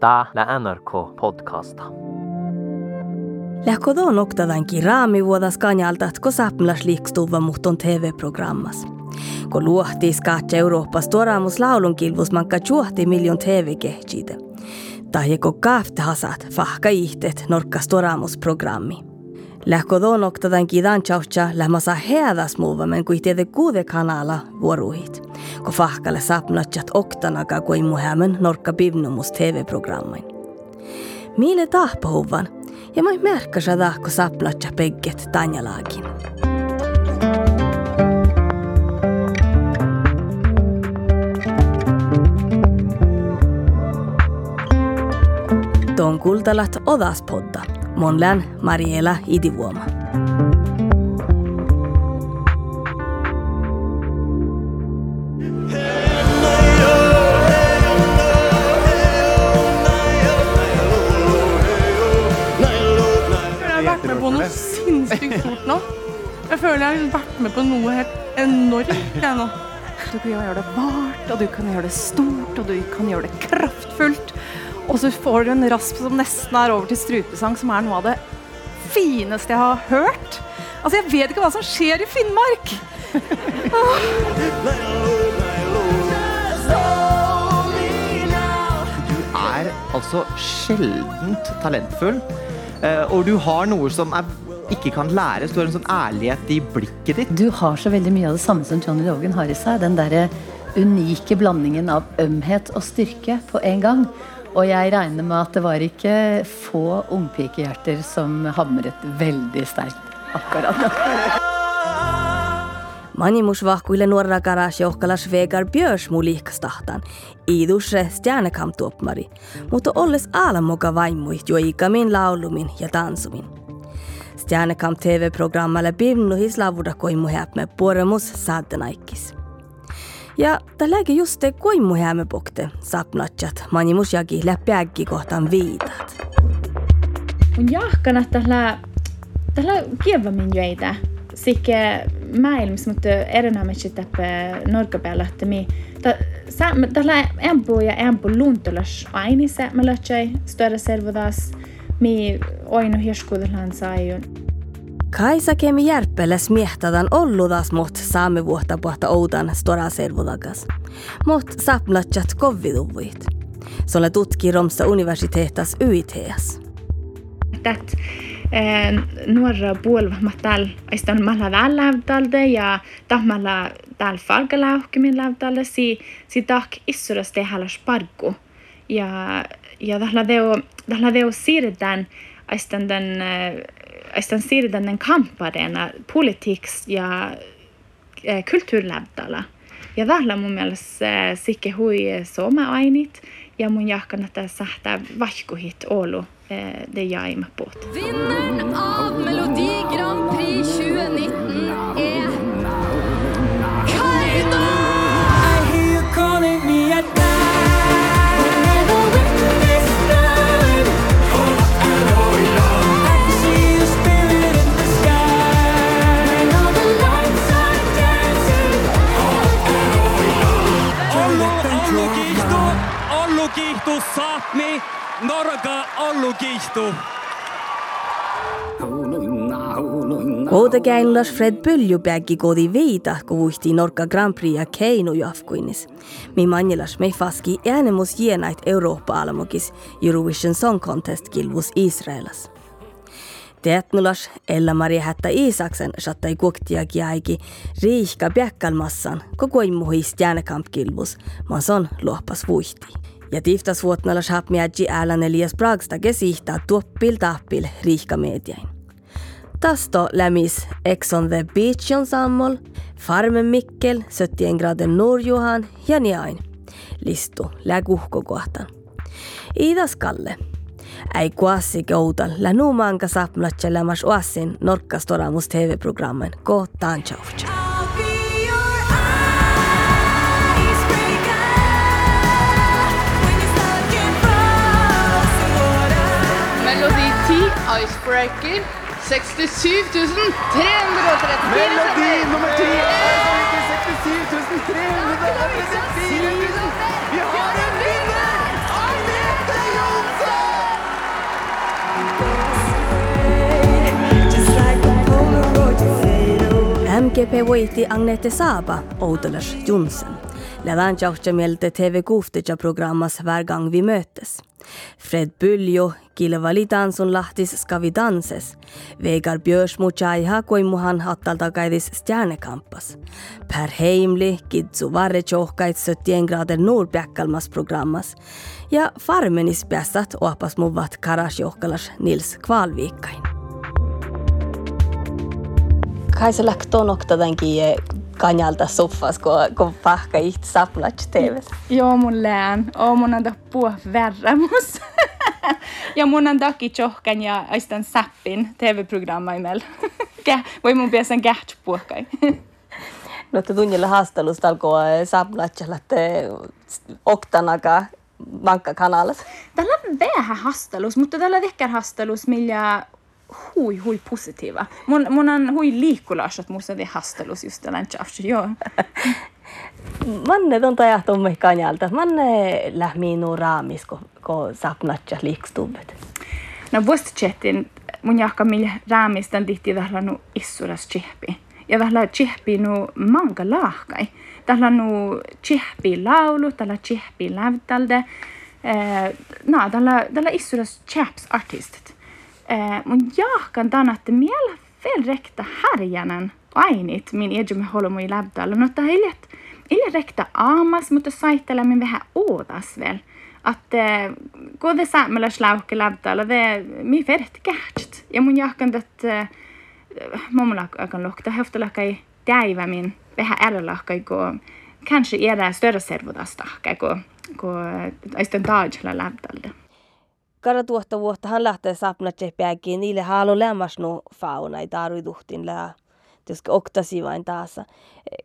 Tää lä NRK podcasta. Lähkodon noktadankin raamivuodas kanjaltat, ko saplas liikstuva muhton TV-programmas. Ko luohti skaatja Eurooppas tuoraamus laulunkilvus manka juohti miljon TV-kehjide. Tai ko kaafte hasat fahka ihtet norkkas tuoraamus programmi. Lähkodon noktadankin dan chaucha lämasa heädas muuvamen kuin tiede kuude kanala vuoruhit. Ko fahkalle sapnatjat oktanaga kuin muhämön norkka bivnumus TV-programmain. Mille tahpahuvan, ja mä märkkä sada, kun sapnatja pegget tanjalaakin. Ton kultalat odaspodda. Monlän Mariela Idivuoma. Jeg har vært med på noe sinnssykt stort nå. Jeg føler jeg har vært med på noe helt enormt. Jeg nå. Du kan gjøre det vart, og du kan gjøre det stort, og du kan gjøre det kraftfullt. Og så får du en rasp som nesten er over til strupesang, som er noe av det fineste jeg har hørt. Altså, jeg vet ikke hva som skjer i Finnmark. du er altså sjeldent talentfull. eh, Og du har noe som er, ikke kan læres. Du har en sånn ærlighet i blikket ditt. Du har så veldig mye av det samme som Johnny Logan har i seg. Den derre unike blandingen av ømhet og styrke på en gang. Og jeg regner med at det var ikke få ungpikehjerter som hamret veldig sterkt akkurat da. Manimus nuorena nuorra ohkalas Vegar Björsmu liikastahtan. Iidusre stjärnekamtuoppmari, mutta olles aalamoka vaimuit jo ikamin laulumin ja tansumin. Stjärnekamp TV-programmalle bivnuhis lavuda koimu häpme puoremus saatenaikis. Ja tällä just te koimu häme pokte sapnatjat manimus jagi läpiäkki kohtaan viitat. mun jahkana tällä, tällä kievammin jöitä. Sikke maailmassa, mutta erinomaisesti täppä norkapäälä, että mi tällä empu ja empu luntulas ainissa mä lötsöi större servodas mi oinu hirskuudellaan saajun. Kaisa kemi järppeles miehtadan olludas mot saame vuotta pohta oudan stora servodagas. Mot sapnatjat kovviduvuit. Solle tutki Romsa universitetas UITS. Tät nuora puolvahmat täällä, aistan malla lävdalde ja tahmalla täällä falkalauhkimin lävdalde, si, si tak issuras te halla sparku. Ja, ja tällä deo, tällä deo siirretään als dann, dann, als dann sier den eh, den kampparena politics ja eh, kulturläbdala. Ja vähla mun mielestä eh, sikke hui suoma ainit ja mun jahkanata sähtää vahkuhit Oulu det jeg er med på. Vinneren av Melodi Grand Prix 2019 Koutekäinlas Fred Pyljupäkki kodi viita, kun vuhti Norka Grand Prix ja Keinu jafkuinis. Mi manjelas me faski äänemus jienait Eurooppa-almokis Eurovision Song Contest kilvus Israelas. Teetnulas Ella-Maria Hättä Iisaksen sattai kuoktia kiaiki riihka piakkalmassan koko imuhis jäänekamp kilvus, man son lohpas vuhti. Ja tiftas vuotnalas hapmiadji älän Elias Bragsta kesihtaa tuoppil tappil riihka mediain. Tasto lämis Ex on the Beach sammol, Farmen Mikkel, 71 graden Norjuhan ja Niain. Listu läkuhko kohtan. Iidas Kalle. Ei kuassi koutal lä nuumaanka sapnatja lämas oassin norkkas toramus TV-programmen kohtaan 10 Icebreaker 67 334 Melodi nummer ti er kommet Vi har en vinner! Anette Johnsen! MGP Waiti Agnete Saaba Oudelas Johnsen. Lädan tjauhtja mieltä TV-kuftitja programmas Hver gang vi møtes. Fred Byljo, kilvali tansun lahtis Ska vi danses. Vegar Björsmo Chaiha koimuhan hattaltakaidis stjärnekampas. Per Heimli, Kidsu Varre Tjohkait 71 grader Nordbjäkkalmas programmas. Ja Farmenis pääsät oapas muvat Karasjohkalas Nils Kvalviikkain. Kai se lähtö nokta tämänkin kanjalta soffas, kun, kun pahka itse sapnat TV. Joo, mun lään. Oo, mun on puhua värrämus. ja mun on takki tjohkan ja aistan sappin TV-programmaimel. Voi mun piäsän käht puhkai. no, että tunnilla haastelusta alkoi sapnat ja lähtee oktanakaan vankka kanalas. Tällä on vähän hastelus, mutta tällä on ehkä hastelus, millä hui, hui positiiva. Mun, on hui liikkulaas, että musta on hastelus just tällä tjafsi, joo. Manne on tajahtumme kanjalta. Manne lähmiinu raamis, kun ko sapnatja liikstubet. No vuostachetin mun jahka millä raamista tihti tällä nu issuras chihpi. Ja tällä chihpi nu manga lahkai. Tällä nu chihpi laulu, tällä chihpi lävtalde. Eh, no, tällä, tällä issuras chaps artistit. Eh, mun jahkan tämän, että miellä vielä rekta härjänen ainit min ejumme holomo i läbdalla. Mutta hiljet, hiljet rekta aamas, mutta saittelemme vähän ootas vielä. Att eh, gå det samla slauke läbdalla, det mi färdigt käht. Ja mun jahkan att eh, mamma kan lukta höftelakai täivä min vähän älälahkai, kun kanske är det större servodasta, kun kun aistan taajalla läbdalla kara tuotta vuotta hän lähtee sapnat pääkiin, niille halu lämmas no fauna, ei tarvi tuhtin lää. Tuska oktasi vain taas.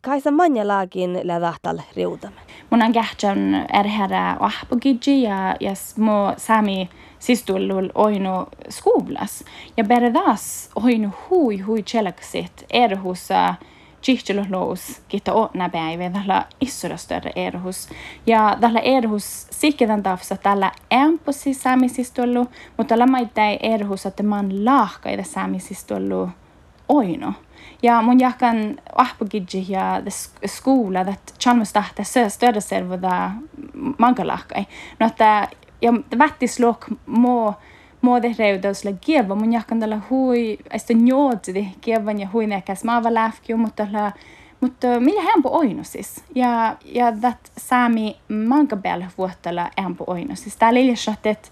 Kaisa manja laakin lää tahtal riutamme. Mun on kähtsän erhärä ahpogidji ja, ja små sami sistullul oinu skuvlas. Ja beredas oinu hui hui chelaksit erhusa Chichilolous kita åtna päivä tällä isoda större erhus. Ja tällä erhus sikketan tafsa tällä emposi saamisistollu, mutta tällä maittai erhus, että man lahkaita saamisistollu oino. Ja mun jakan ahpagidji ja skola, että chalmas tahta större servoda mankalahkai. No että ja vättis lok mo muodehreudausle kieva mun jahkan tällä hui, aista njootsi kievan ja hui nekäs maava lähkiu, mutta tällä mutta millä hempo oinosis. Ja, ja that saami manka bel vuottala hempo oinosis. Täällä iljassat, että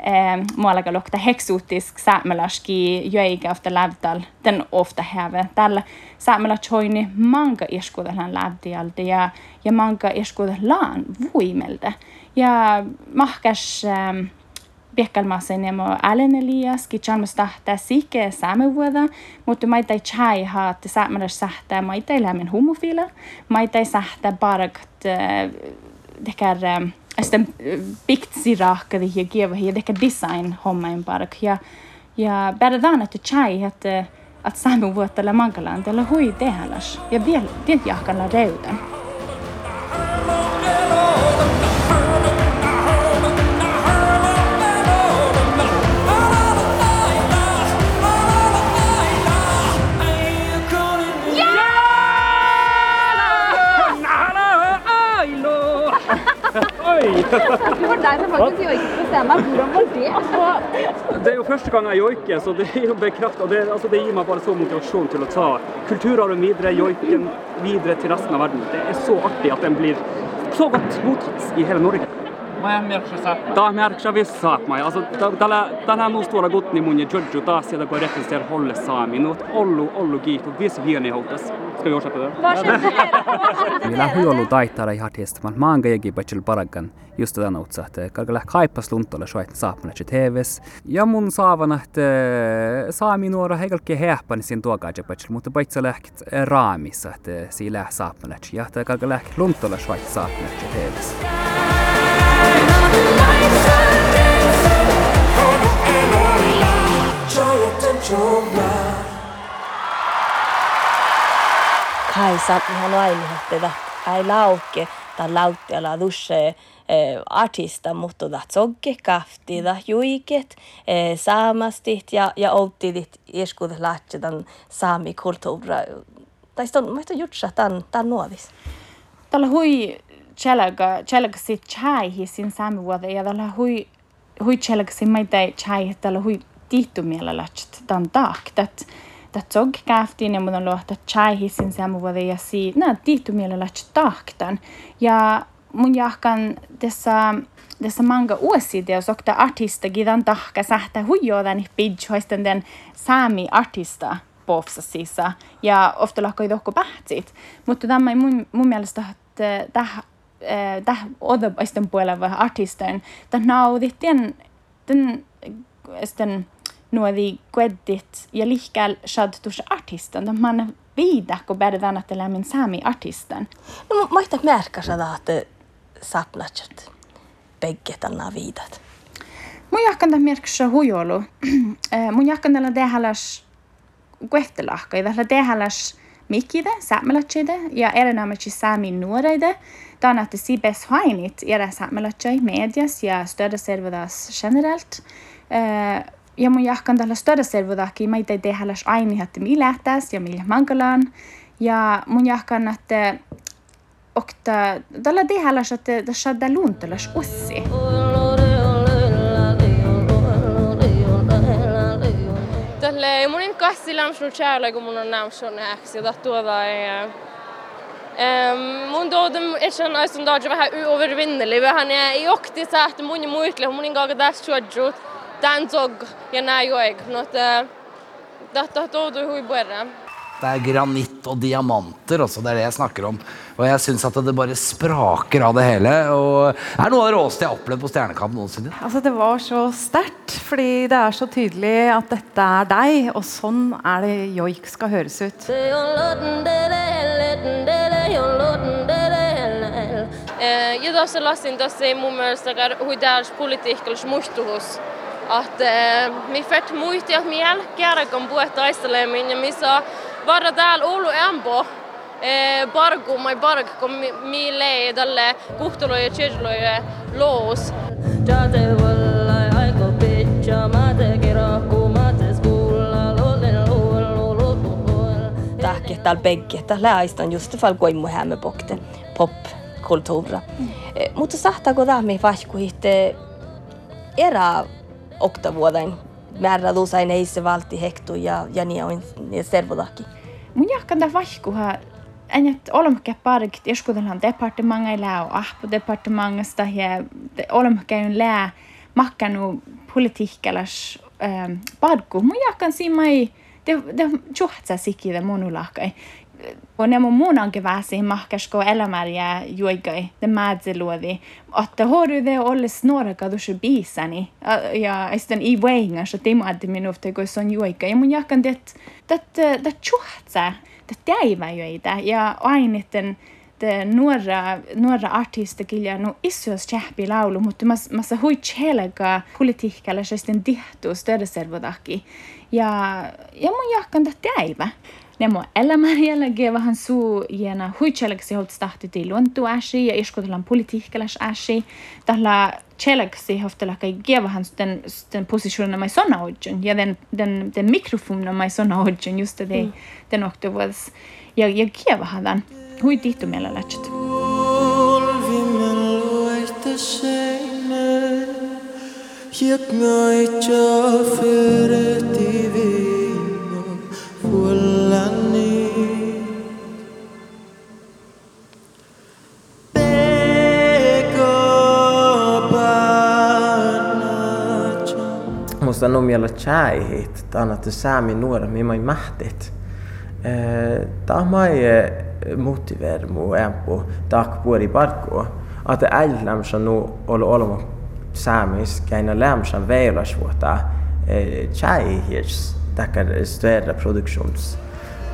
eh, muuallakaan lukta heksuutisk saamelaski jöikä ofta lävtal, den ofta häve. Tällä saamelask hoini manka iskuudellaan lävtialta ja, ja manka iskuudellaan vuimelta. Ja mahkas... Pekkalmassa nemo Allen Elias, ki chalmas tahta sike saamen vuoda, mutta maita ei chai haat saamenas sahta maita ei lämmin homofila, maita ei sahta barakt dekar sitten piktsi rahkadi ja kieva ja dekar design hommain barak ja ja bäradan att chai att att saamen vuotta la mankalan tällä hui tehalas ja vielä tiet jahkalla reudan. Det var deg som faktisk joiket på scenen. Hvordan var det? Altså, det er jo første gang jeg joiker, så det er jo og Det, altså, det gir meg bare så motivasjon til å ta kulturarven videre, joiken videre til resten av verden. Det er så artig at den blir så godt mottatt i hele Norge. Mä merkki saapmaa. Tää merkki vis saapmaa. Ja tällä tällä nuustu olla gotni mun ja Giorgio taas sieltä kun rekister holle saami. Nuut ollu ollu kiihtu vis hieni houtas. Ska vi osata det? Varsågod. Lähti ollu taittara ihan testaman. Maanga jägi bachel paragan. Just tämän utsahte. Kaikki lähti kaipas luntolle soit saapmaa näitä TVs. Ja mun saavana, että eh, saami nuora heikalki hehpani sin tuokaaja bachel, mutta paitsa lähti eh, raamissa, että eh, siinä lähti saapmaa näitä. Ja kaikki lähti luntolle soit saapmaa näitä TVs. Kaisa ihan aiheuttaa, ei laukke tai lauttiala dusse eh, artista, mutta da zogge kafti da juiket eh, saamastit ja, ja outtidit ieskudet lähtee saami kulttuura Tai sitten on, mä jutsa tämän, tämän nuovis. Tällä hui chelga, chelga sit chai sin sami vuoda ja tällä hui hui chelga sin mai dai chai tällä hui tiittu miellä läht tämän taak. Tät, tät sog käftiin ja mun luohta chai sin sami vuoda ja si, nää tiittu miellä läht taak tämän. Ja mun jahkan tässä tässä manga uusia sokta artista gidan tahka sähtä huijodan bidj hoisten den sami artista povsasissa ja ofta lakkoi tokko pähtsit. Mutta tämä mun, mun mielestä, että täh, täh odopaisten puolella artistin, että naudittiin den, den nuori kueddit ja lihkäl shad tuossa artistan, että man viida, kun bärdän att min sami artisten. No, mä märkä sitä, että sapnatset bägge tällä viidat. Mun jahkan tämä merkitsee huijolu. mun jahkan tällä tehdäläs kuehtelahka, tällä tehdäläs mikide, saamelatside ja erinomaisesti saamin nuoreide. Hainit era saamelatsai medias ja större servodas generellt. Ja mun jahkan tällä större servodaki, mä itse tehdäläs aini, että mi lähtäis ja millä mankalaan. Ja mun jahkan, että okta, tällä tehdäläs, että tässä on luuntelas ussi. Tälle يوم نمكح لامشو تشالا قومون نامشو ناكسي داتو ذا Mun dodum ikke noe som dodger var uovervinnelig. Han er i okti sæt mun muikle, mun inga det sjodjo. Den zog, jeg nei jo jeg. Nåt, det dodu hui borre. Det er granitt og diamanter også, det er det jeg snakker om. Og jeg syns at det bare spraker av det hele. Og det er noe av det råeste jeg har opplevd på Stjernekamp noensinne. Altså, det var så sterkt, fordi det er så tydelig at dette er deg, og sånn er det joik skal høres ut. Ja tuossa lasin tuossa ei mun at vi politiikkallis muistuhus. Että mi fett muisti, että mi jälkeen kun puhe taistelemaan ja mi vi vara täällä Oulu Embo bargu mai barg kun mi, mi lei dalle kuhtaloja ja loos. Tack täällä begge. Täällä aistan just fall koimu hämme bokte pop-kulttuura. Mm. Mutta sahtaako tämä vaikkuhitte erää oktavuoden määrä usein ei se valti hektu ja, ja niin on ja servodaki. Mun jahkan tämä vaikkuha Enjät olemme parkit, eskutellaan departementeilla ja appudepartementista ja olemme käynyt lää makkanu politiikkalas parkku. Mun jahkan siinä ei, det, det juhtsa sikki monulahkai. Och när mun onkin väsi mahkasko elämäriä juikai, det mädseluodi, että horude olle snoraka dusu biisani. Ja sitten i väinga, så timu addi minuutti, kun se on juikai. Ja mun jahkan det, det, det juhtsa, det jäivä joita. Ja ainitten, det några, några artister kyllä no isos tjähpi laulu, mutta mas, massa hui tjälega politiikalla sitten dihtu stödeservodaki. Ja, ja mun jahkan det jäivä. Nemo elämäriellä vähän suu jena huitseleksi holt stahti til luontu äsi ja iskotellaan politiikkalas äsi. Tällä cheleksi hoftella kai gevahan den den positionen mai sonna ja den den den mikrofonen mai sonna odjon just det mm. den octavus ja ja gevahan den hui tihtu meillä lähtset. Hiet mig tja för ett i Musta numiella chäihit, tänne säämi nuora, mi mai mähtit. Tämä mai motiveer mu empu tak puori parkku. Ate äljlämsä nu olo olmo saamis käinä lämsän veilas vuota chäihirs tackar större produktions.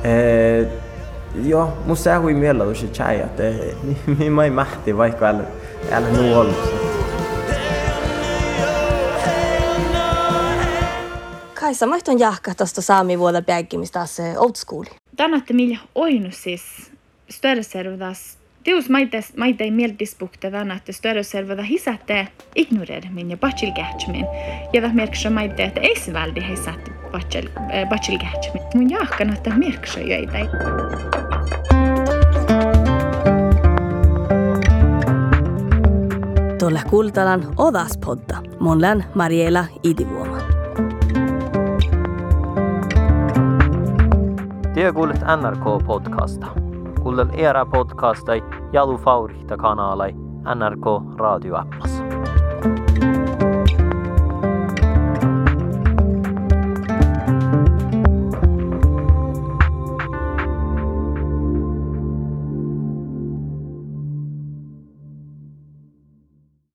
Eh, ja, musta hui mielä tuossa chai, että mi mai mahti vaikka älä, älä mä on jahka tuosta saami päikkimistä taas old school. Tänä, että millä oinu siis större servudas Teus maites vana, että störe selvada hisätte ignorer min ja bachelgähtmin. Ja da merksä maite, että ei se väldi hisätte bachelgähtmin. Mun jahkan, että merksä jöitä. Tuolle kultalan odaspodda. Mon län Mariela Idivuoma. Te kuulet NRK-podcasta. Kuulet era podcastai Jalu Faurihta kanalai NRK radioappassa.